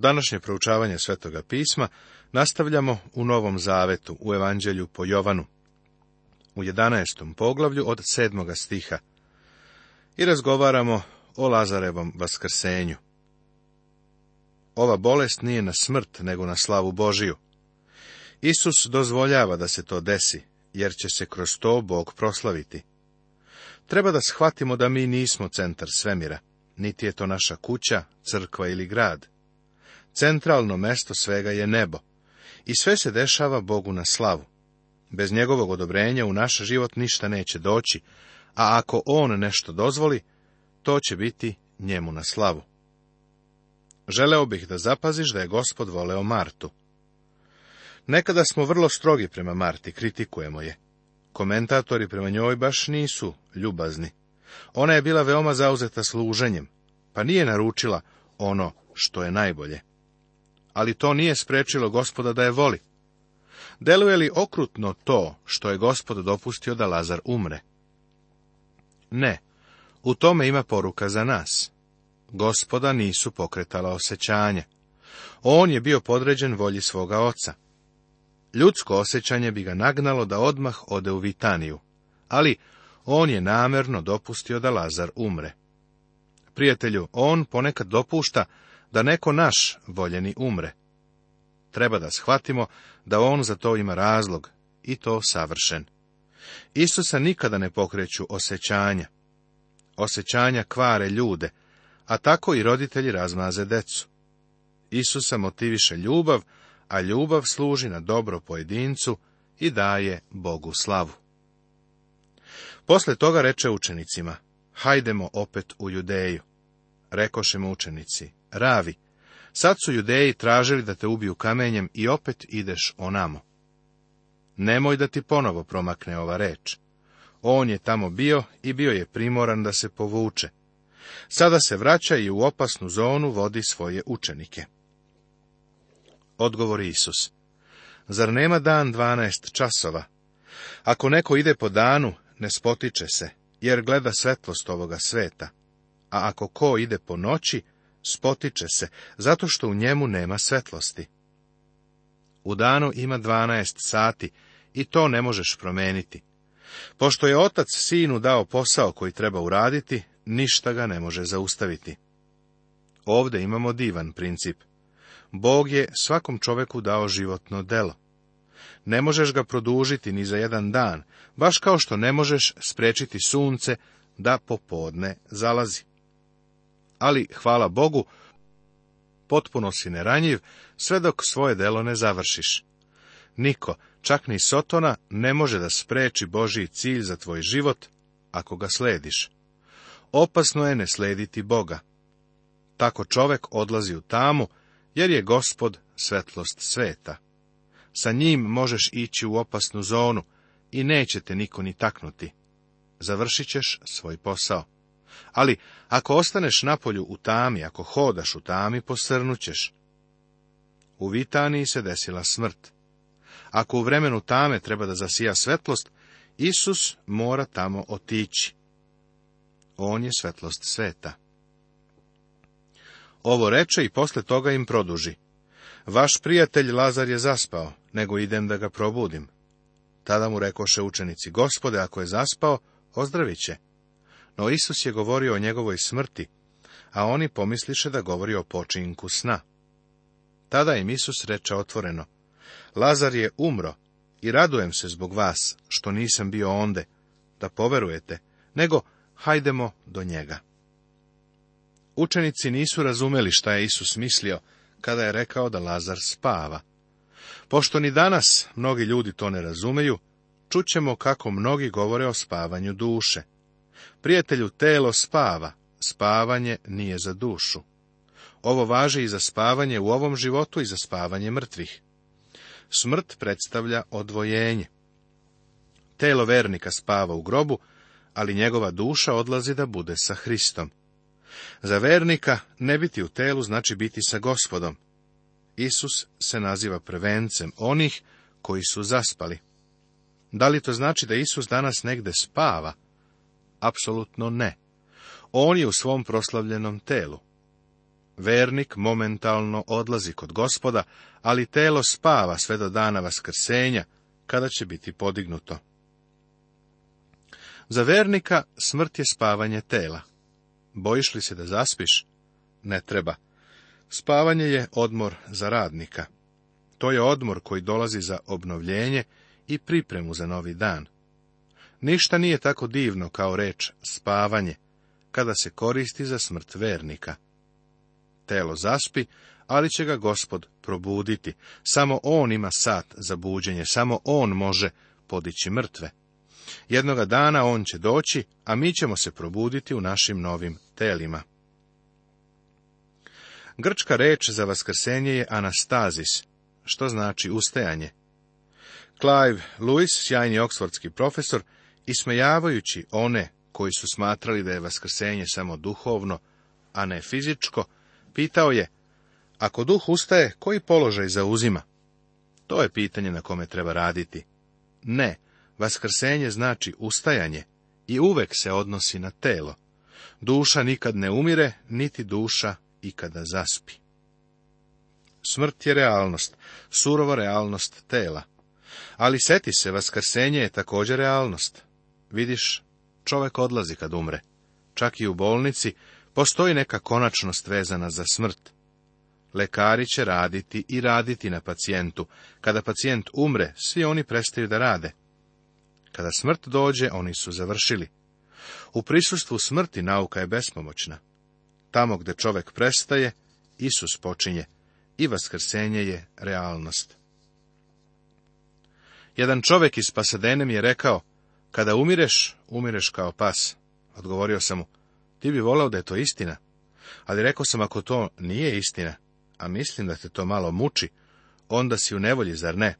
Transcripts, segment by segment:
Današnje proučavanje Svetoga pisma nastavljamo u Novom Zavetu, u Evanđelju po Jovanu, u 11. poglavlju od 7. stiha i razgovaramo o Lazarevom vaskrsenju. Ova bolest nije na smrt, nego na slavu Božiju. Isus dozvoljava da se to desi, jer će se kroz to Bog proslaviti. Treba da shvatimo da mi nismo centar svemira, niti je to naša kuća, crkva ili grad. Centralno mesto svega je nebo. I sve se dešava Bogu na slavu. Bez njegovog odobrenja u naš život ništa neće doći, a ako on nešto dozvoli, to će biti njemu na slavu. Želeo bih da zapaziš da je gospod voleo Martu. Nekada smo vrlo strogi prema Marti, kritikujemo je. Komentatori prema njoj baš nisu ljubazni. Ona je bila veoma zauzeta služenjem, pa nije naručila ono što je najbolje ali to nije sprečilo gospoda da je voli. Deluje li okrutno to što je gospod dopustio da Lazar umre? Ne, u tome ima poruka za nas. Gospoda nisu pokretala osjećanja. On je bio podređen volji svoga oca. Ljudsko osjećanje bi ga nagnalo da odmah ode u Vitaniju, ali on je namerno dopustio da Lazar umre. Prijatelju, on ponekad dopušta da neko naš voljeni umre. Treba da shvatimo da on za to ima razlog, i to savršen. Isusa nikada ne pokreću osjećanja. Osećanja kvare ljude, a tako i roditelji razmaze decu. Isusa motiviše ljubav, a ljubav služi na dobro pojedincu i daje Bogu slavu. Posle toga reče učenicima, hajdemo opet u Judeju. Rekoše mu učenici, ravi, sad su judeji tražili da te ubiju kamenjem i opet ideš onamo. Nemoj da ti ponovo promakne ova reč. On je tamo bio i bio je primoran da se povuče. Sada se vraća i u opasnu zonu vodi svoje učenike. Odgovor Isus. Zar nema dan dvanaest časova? Ako neko ide po danu, ne spotiče se, jer gleda svetlost ovoga sveta. A ako ko ide po noći, spotiče se, zato što u njemu nema svetlosti. U danu ima dvanaest sati i to ne možeš promeniti. Pošto je otac sinu dao posao koji treba uraditi, ništa ga ne može zaustaviti. Ovde imamo divan princip. Bog je svakom čoveku dao životno delo. Ne možeš ga produžiti ni za jedan dan, baš kao što ne možeš sprečiti sunce da popodne zalazi ali, hvala Bogu, potpuno si neranjiv, sve dok svoje delo ne završiš. Niko, čak ni Sotona, ne može da spreči Božiji cilj za tvoj život, ako ga slediš. Opasno je ne slediti Boga. Tako čovek odlazi u tamu, jer je gospod svetlost sveta. Sa njim možeš ići u opasnu zonu i neće te niko ni taknuti. Završit ćeš svoj posao. Ali, ako ostaneš na polju u tami, ako hodaš u tami, posrnućeš. U Vitaniji se desila smrt. Ako u vremenu tame treba da zasija svetlost, Isus mora tamo otići. On je svetlost sveta. Ovo reče i posle toga im produži. Vaš prijatelj Lazar je zaspao, nego idem da ga probudim. Tada mu rekoše učenici, gospode, ako je zaspao, ozdravit će. No Isus je govorio o njegovoj smrti, a oni pomisliše da govori o počinku sna. Tada im Isus reče otvoreno, Lazar je umro i radujem se zbog vas, što nisam bio onde, da poverujete, nego hajdemo do njega. Učenici nisu razumeli šta je Isus mislio kada je rekao da Lazar spava. Pošto ni danas mnogi ljudi to ne razumeju, čućemo kako mnogi govore o spavanju duše. Prijatelju, telo spava, spavanje nije za dušu. Ovo važi i za spavanje u ovom životu i za spavanje mrtvih. Smrt predstavlja odvojenje. Telo vernika spava u grobu, ali njegova duša odlazi da bude sa Hristom. Za vernika ne biti u telu znači biti sa gospodom. Isus se naziva prevencem onih koji su zaspali. Da li to znači da Isus danas negde spava, Apsolutno ne. On je u svom proslavljenom telu. Vernik momentalno odlazi kod gospoda, ali telo spava sve do dana vaskrsenja, kada će biti podignuto. Za vernika smrt je spavanje tela. Bojiš li se da zaspiš? Ne treba. Spavanje je odmor za radnika. To je odmor koji dolazi za obnovljenje i pripremu za novi dan. Ništa nije tako divno kao reč spavanje, kada se koristi za smrt vernika. Telo zaspi, ali će ga gospod probuditi. Samo on ima sat za buđenje, samo on može podići mrtve. Jednoga dana on će doći, a mi ćemo se probuditi u našim novim telima. Grčka reč za vaskrsenje je anastazis, što znači ustajanje. Clive Lewis, sjajni oksfordski profesor, ismejavajući one koji su smatrali da je vaskrsenje samo duhovno, a ne fizičko, pitao je, ako duh ustaje, koji položaj zauzima? To je pitanje na kome treba raditi. Ne, vaskrsenje znači ustajanje i uvek se odnosi na telo. Duša nikad ne umire, niti duša ikada zaspi. Smrt je realnost, surova realnost tela. Ali seti se, vaskrsenje je također realnost. Vidiš, čovek odlazi kad umre. Čak i u bolnici postoji neka konačnost vezana za smrt. Lekari će raditi i raditi na pacijentu. Kada pacijent umre, svi oni prestaju da rade. Kada smrt dođe, oni su završili. U prisustvu smrti nauka je bespomoćna. Tamo gde čovek prestaje, Isus počinje i vaskrsenje je realnost. Jedan čovek iz Pasadene je rekao, kada umireš, umireš kao pas, odgovorio sam mu. Ti bi volao da je to istina. Ali rekao sam, ako to nije istina, a mislim da te to malo muči, onda si u nevolji, zar ne?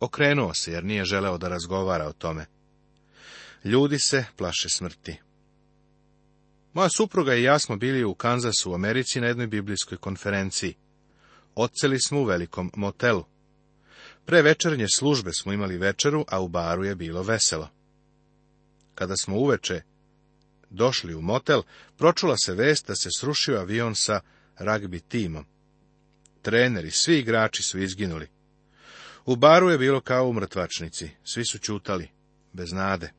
Okrenuo se, jer nije želeo da razgovara o tome. Ljudi se plaše smrti. Moja supruga i ja smo bili u Kanzasu u Americi na jednoj biblijskoj konferenciji. Oceli smo u velikom motelu. Pre večernje službe smo imali večeru, a u baru je bilo veselo. Kada smo uveče došli u motel, pročula se vest da se srušio avion sa ragbi timom. Treneri, svi igrači su izginuli. U baru je bilo kao u mrtvačnici, svi su čutali, bez nade.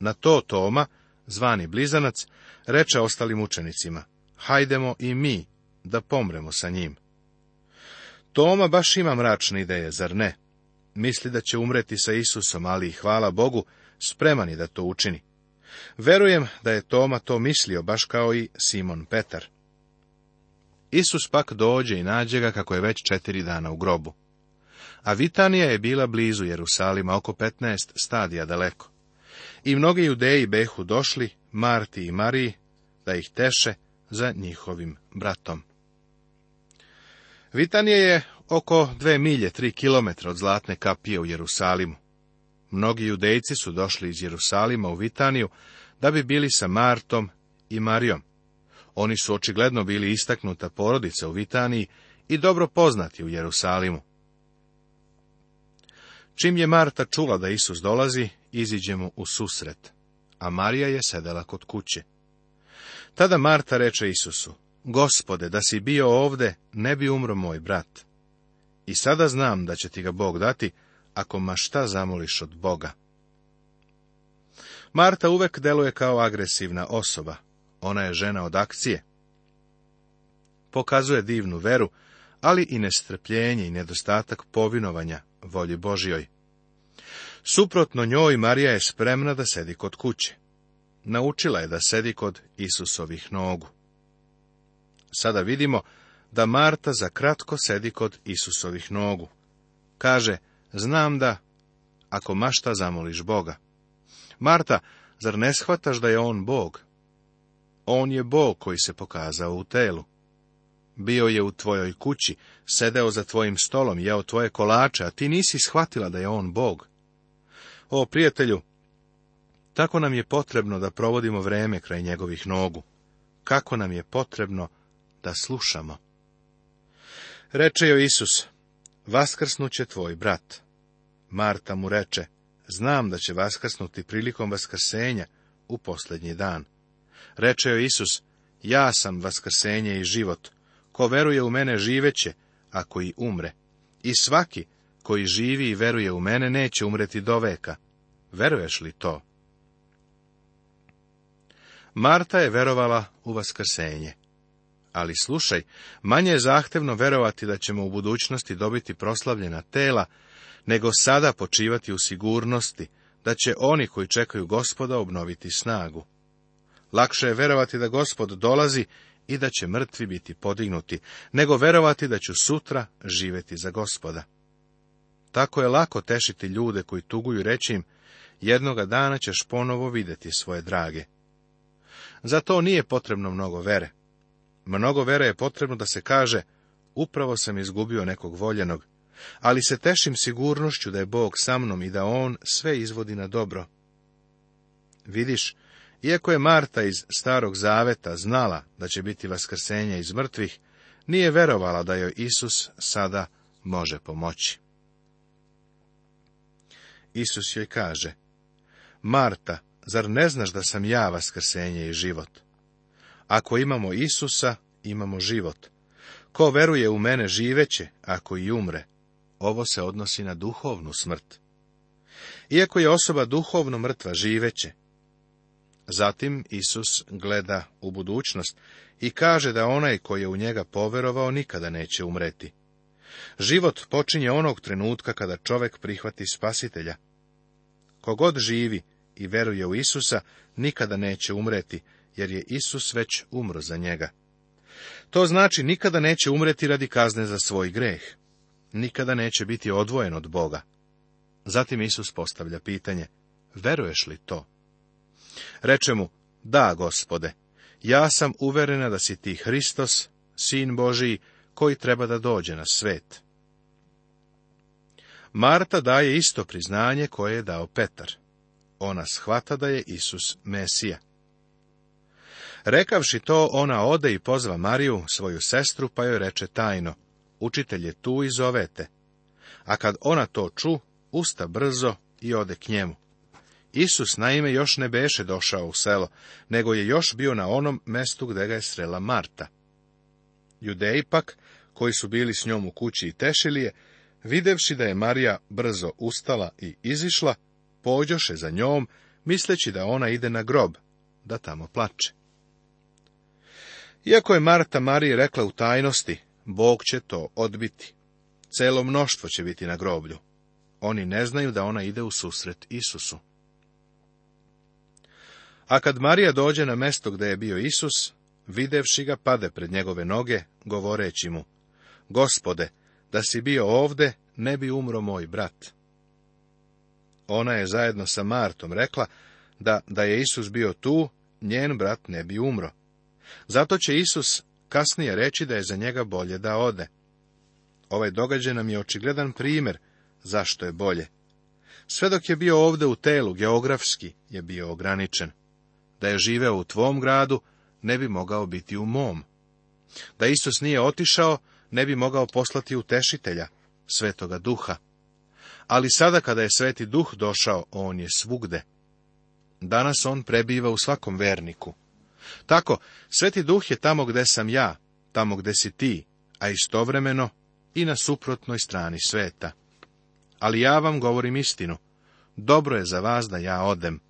Na to Toma, zvani blizanac, reče ostalim učenicima, hajdemo i mi da pomremo sa njim. Toma baš ima mračne ideje, zar ne? Misli da će umreti sa Isusom, ali hvala Bogu, spreman je da to učini. Verujem da je Toma to mislio, baš kao i Simon Petar. Isus pak dođe i nađe ga kako je već četiri dana u grobu. A Vitanija je bila blizu Jerusalima, oko petnaest stadija daleko. I mnogi judeji behu došli, Marti i Mariji, da ih teše za njihovim bratom. Vitanije je oko dve milje, tri kilometra od Zlatne kapije u Jerusalimu. Mnogi judejci su došli iz Jerusalima u Vitaniju da bi bili sa Martom i Marijom. Oni su očigledno bili istaknuta porodica u Vitaniji i dobro poznati u Jerusalimu. Čim je Marta čula da Isus dolazi, iziđe mu u susret, a Marija je sedela kod kuće. Tada Marta reče Isusu, Gospode, da si bio ovde, ne bi umro moj brat. I sada znam da će ti ga Bog dati, ako ma šta zamoliš od Boga. Marta uvek deluje kao agresivna osoba. Ona je žena od akcije. Pokazuje divnu veru, ali i nestrpljenje i nedostatak povinovanja volji Božjoj. Suprotno njoj, Marija je spremna da sedi kod kuće. Naučila je da sedi kod Isusovih nogu. Sada vidimo da Marta za kratko sedi kod Isusovih nogu. Kaže, znam da, ako mašta zamoliš Boga. Marta, zar ne shvataš da je On Bog? On je Bog koji se pokazao u telu. Bio je u tvojoj kući, sedeo za tvojim stolom, jeo tvoje kolače, a ti nisi shvatila da je On Bog. O, prijatelju, tako nam je potrebno da provodimo vreme kraj njegovih nogu. Kako nam je potrebno da slušamo. Reče joj Isus, vaskrsnuće tvoj brat. Marta mu reče, znam da će vaskrsnuti prilikom vaskrsenja u posljednji dan. Reče joj Isus, ja sam vaskrsenje i život, ko veruje u mene živeće, ako i umre. I svaki koji živi i veruje u mene neće umreti do veka. Veruješ li to? Marta je verovala u vaskrsenje ali slušaj, manje je zahtevno verovati da ćemo u budućnosti dobiti proslavljena tela, nego sada počivati u sigurnosti, da će oni koji čekaju gospoda obnoviti snagu. Lakše je verovati da gospod dolazi i da će mrtvi biti podignuti, nego verovati da ću sutra živjeti za gospoda. Tako je lako tešiti ljude koji tuguju reći im, jednoga dana ćeš ponovo vidjeti svoje drage. Za to nije potrebno mnogo vere. Mnogo vere je potrebno da se kaže, upravo sam izgubio nekog voljenog, ali se tešim sigurnošću da je Bog sa mnom i da On sve izvodi na dobro. Vidiš, iako je Marta iz Starog Zaveta znala da će biti vaskrsenje iz mrtvih, nije verovala da joj Isus sada može pomoći. Isus joj kaže, Marta, zar ne znaš da sam ja vaskrsenje i život? Ako imamo Isusa, imamo život. Ko veruje u mene živeće, ako i umre. Ovo se odnosi na duhovnu smrt. Iako je osoba duhovno mrtva, živeće. Zatim Isus gleda u budućnost i kaže da onaj koji je u njega poverovao nikada neće umreti. Život počinje onog trenutka kada čovek prihvati spasitelja. Kogod živi i veruje u Isusa, nikada neće umreti, jer je Isus već umro za njega. To znači nikada neće umreti radi kazne za svoj greh. Nikada neće biti odvojen od Boga. Zatim Isus postavlja pitanje, veruješ li to? Reče mu, da, gospode, ja sam uverena da si ti Hristos, sin Božiji, koji treba da dođe na svet. Marta daje isto priznanje koje je dao Petar. Ona shvata da je Isus Mesija. Rekavši to, ona ode i pozva Mariju, svoju sestru, pa joj reče tajno, učitelj je tu i zovete. A kad ona to ču, usta brzo i ode k njemu. Isus naime još ne beše došao u selo, nego je još bio na onom mestu gde ga je srela Marta. Judeji pak, koji su bili s njom u kući i tešili je, videvši da je Marija brzo ustala i izišla, pođoše za njom, misleći da ona ide na grob, da tamo plače. Iako je Marta Marije rekla u tajnosti, Bog će to odbiti. Celo mnoštvo će biti na groblju. Oni ne znaju da ona ide u susret Isusu. A kad Marija dođe na mesto gde je bio Isus, videvši ga pade pred njegove noge, govoreći mu, Gospode, da si bio ovde, ne bi umro moj brat. Ona je zajedno sa Martom rekla da da je Isus bio tu, njen brat ne bi umro. Zato će Isus kasnije reći da je za njega bolje da ode. Ovaj događaj nam je očigledan primjer zašto je bolje. Sve dok je bio ovdje u telu, geografski je bio ograničen. Da je živeo u tvom gradu, ne bi mogao biti u mom. Da Isus nije otišao, ne bi mogao poslati utešitelja, svetoga duha. Ali sada kada je sveti duh došao, on je svugde. Danas on prebiva u svakom verniku. Tako, Sveti Duh je tamo gde sam ja, tamo gde si ti, a istovremeno i na suprotnoj strani sveta. Ali ja vam govorim istinu. Dobro je za vas da ja odem.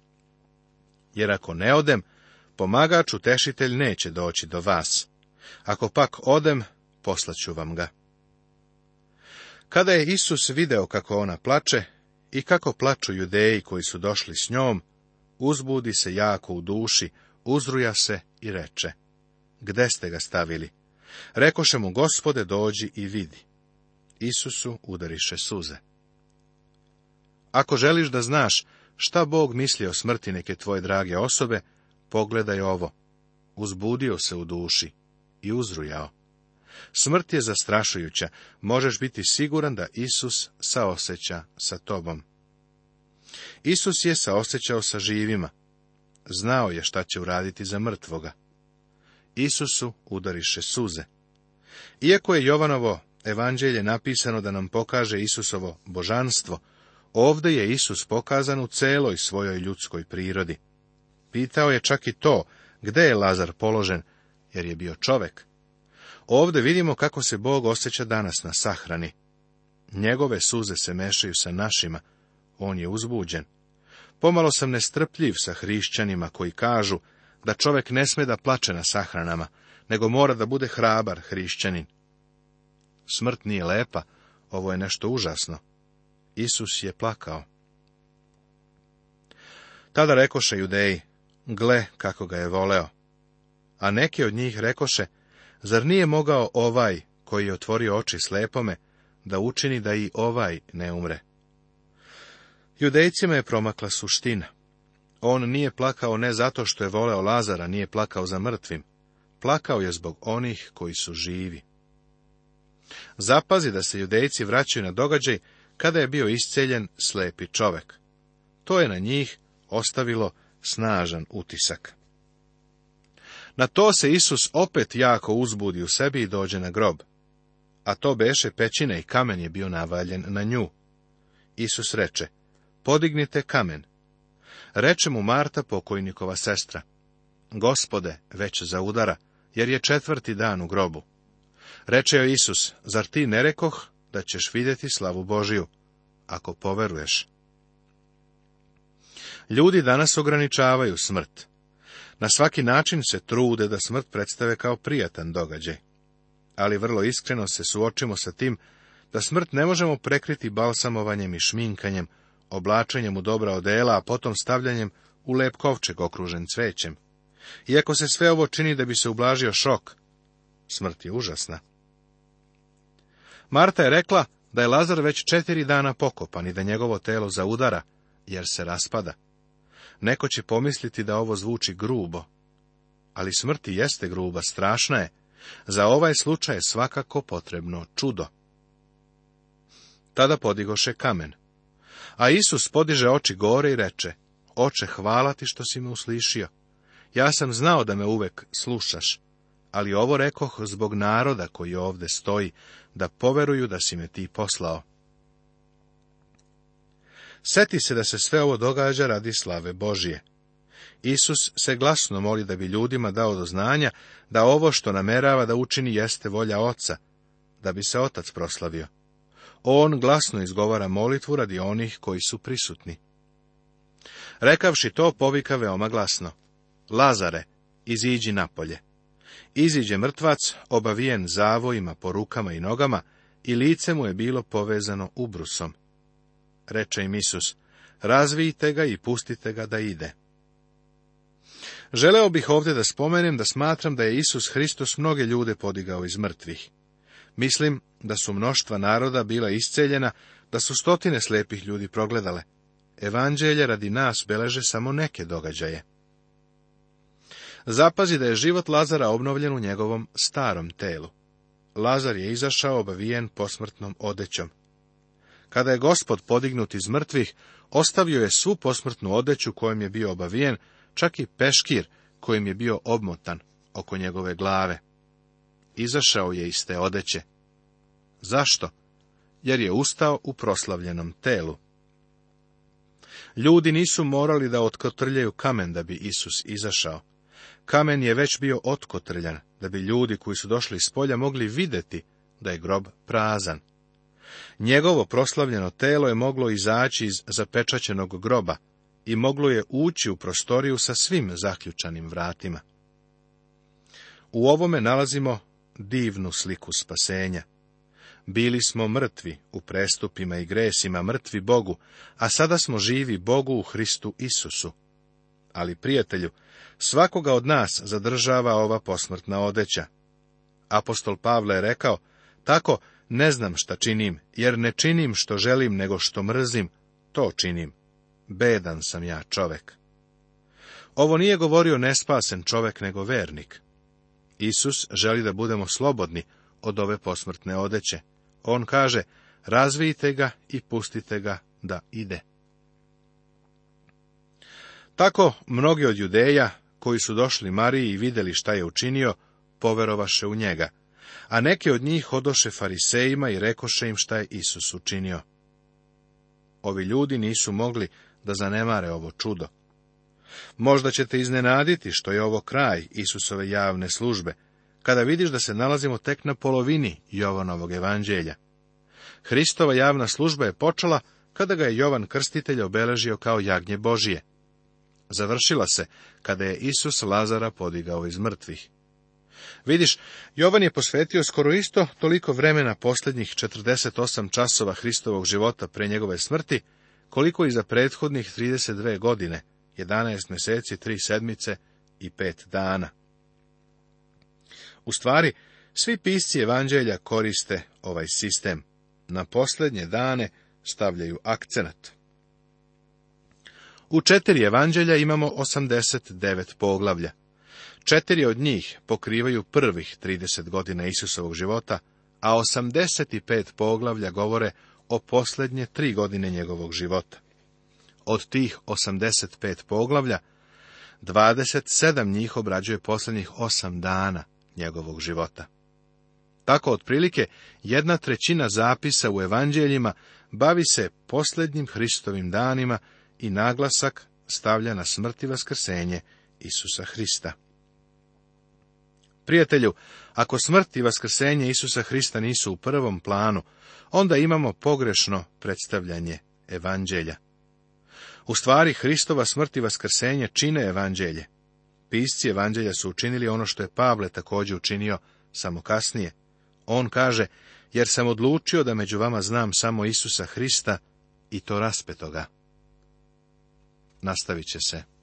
Jer ako ne odem, pomagač utešitelj neće doći do vas. Ako pak odem, poslaću vam ga. Kada je Isus video kako ona plače i kako plaču judeji koji su došli s njom, uzbudi se jako u duši, uzruja se i reče, gde ste ga stavili? Rekoše mu, gospode, dođi i vidi. Isusu udariše suze. Ako želiš da znaš šta Bog misli o smrti neke tvoje drage osobe, pogledaj ovo. Uzbudio se u duši i uzrujao. Smrt je zastrašujuća, možeš biti siguran da Isus saoseća sa tobom. Isus je saosećao sa živima, znao je šta će uraditi za mrtvoga. Isusu udariše suze. Iako je Jovanovo evanđelje napisano da nam pokaže Isusovo božanstvo, ovdje je Isus pokazan u celoj svojoj ljudskoj prirodi. Pitao je čak i to gde je Lazar položen, jer je bio čovek. Ovdje vidimo kako se Bog osjeća danas na sahrani. Njegove suze se mešaju sa našima, on je uzbuđen. Pomalo sam nestrpljiv sa hrišćanima koji kažu da čovek ne sme da plače na sahranama, nego mora da bude hrabar hrišćanin. Smrt nije lepa, ovo je nešto užasno. Isus je plakao. Tada rekoše judeji, gle kako ga je voleo. A neki od njih rekoše, zar nije mogao ovaj, koji je otvorio oči slepome, da učini da i ovaj ne umre? Judejcima je promakla suština. On nije plakao ne zato što je voleo Lazara, nije plakao za mrtvim. Plakao je zbog onih koji su živi. Zapazi da se judejci vraćaju na događaj kada je bio isceljen slepi čovek. To je na njih ostavilo snažan utisak. Na to se Isus opet jako uzbudi u sebi i dođe na grob. A to beše pećina i kamen je bio navaljen na nju. Isus reče, podignite kamen. Reče mu Marta, pokojnikova sestra, gospode, već zaudara, jer je četvrti dan u grobu. Reče joj Isus, zar ti ne rekoh da ćeš vidjeti slavu Božiju, ako poveruješ? Ljudi danas ograničavaju smrt. Na svaki način se trude da smrt predstave kao prijatan događaj. Ali vrlo iskreno se suočimo sa tim da smrt ne možemo prekriti balsamovanjem i šminkanjem, oblačenjem u dobra odela, a potom stavljanjem u lep kovčeg okružen cvećem. Iako se sve ovo čini da bi se ublažio šok, smrt je užasna. Marta je rekla da je Lazar već četiri dana pokopan i da njegovo telo zaudara, jer se raspada. Neko će pomisliti da ovo zvuči grubo, ali smrti jeste gruba, strašna je. Za ovaj slučaj je svakako potrebno čudo. Tada podigoše kamen. A Isus podiže oči gore i reče, Oče, hvala ti što si me uslišio. Ja sam znao da me uvek slušaš, ali ovo rekoh zbog naroda koji ovde stoji, da poveruju da si me ti poslao. Seti se da se sve ovo događa radi slave Božije. Isus se glasno moli da bi ljudima dao do znanja da ovo što namerava da učini jeste volja Oca, da bi se Otac proslavio on glasno izgovara molitvu radi onih koji su prisutni. Rekavši to, povika veoma glasno. Lazare, iziđi napolje. Iziđe mrtvac, obavijen zavojima po rukama i nogama, i lice mu je bilo povezano ubrusom. Reče im Isus, razvijte ga i pustite ga da ide. Želeo bih ovdje da spomenem da smatram da je Isus Hristos mnoge ljude podigao iz mrtvih. Mislim da su mnoštva naroda bila isceljena, da su stotine slepih ljudi progledale. Evanđelje radi nas beleže samo neke događaje. Zapazi da je život Lazara obnovljen u njegovom starom telu. Lazar je izašao obavijen posmrtnom odećom. Kada je gospod podignut iz mrtvih, ostavio je svu posmrtnu odeću kojom je bio obavijen, čak i peškir kojim je bio obmotan oko njegove glave izašao je iz te odeće. Zašto? Jer je ustao u proslavljenom telu. Ljudi nisu morali da otkotrljaju kamen da bi Isus izašao. Kamen je već bio otkotrljan, da bi ljudi koji su došli iz polja mogli vidjeti da je grob prazan. Njegovo proslavljeno telo je moglo izaći iz zapečaćenog groba i moglo je ući u prostoriju sa svim zaključanim vratima. U ovome nalazimo divnu sliku spasenja. Bili smo mrtvi u prestupima i gresima, mrtvi Bogu, a sada smo živi Bogu u Hristu Isusu. Ali, prijatelju, svakoga od nas zadržava ova posmrtna odeća. Apostol Pavle je rekao, tako ne znam šta činim, jer ne činim što želim, nego što mrzim, to činim. Bedan sam ja čovek. Ovo nije govorio nespasen čovek, nego vernik. Isus želi da budemo slobodni od ove posmrtne odeće. On kaže, razvijite ga i pustite ga da ide. Tako mnogi od judeja, koji su došli Mariji i vidjeli šta je učinio, poverovaše u njega, a neke od njih odoše farisejima i rekoše im šta je Isus učinio. Ovi ljudi nisu mogli da zanemare ovo čudo. Možda ćete iznenaditi što je ovo kraj Isusove javne službe, kada vidiš da se nalazimo tek na polovini Jovanovog evanđelja. Hristova javna služba je počela kada ga je Jovan Krstitelj obeležio kao jagnje Božije. Završila se kada je Isus Lazara podigao iz mrtvih. Vidiš, Jovan je posvetio skoro isto toliko vremena posljednjih 48 časova Hristovog života pre njegove smrti, koliko i za prethodnih 32 godine, 11 mjeseci 3 sedmice i 5 dana. U stvari, svi pisci evanđelja koriste ovaj sistem. Na posljednje dane stavljaju akcenat. U četiri evanđelja imamo 89 poglavlja. Četiri od njih pokrivaju prvih 30 godina Isusovog života, a 85 poglavlja govore o posljednje tri godine njegovog života. Od tih 85 poglavlja, 27 njih obrađuje posljednjih 8 dana njegovog života. Tako otprilike jedna trećina zapisa u evanđeljima bavi se posljednjim Hristovim danima i naglasak stavlja na smrti i vaskrsenje Isusa Hrista. Prijatelju, ako smrt i vaskrsenje Isusa Hrista nisu u prvom planu, onda imamo pogrešno predstavljanje evanđelja. U stvari, Hristova smrt i vaskrsenje čine evanđelje. Pisci evanđelja su učinili ono što je Pavle također učinio, samo kasnije. On kaže, jer sam odlučio da među vama znam samo Isusa Hrista i to raspetoga. Nastavit će se.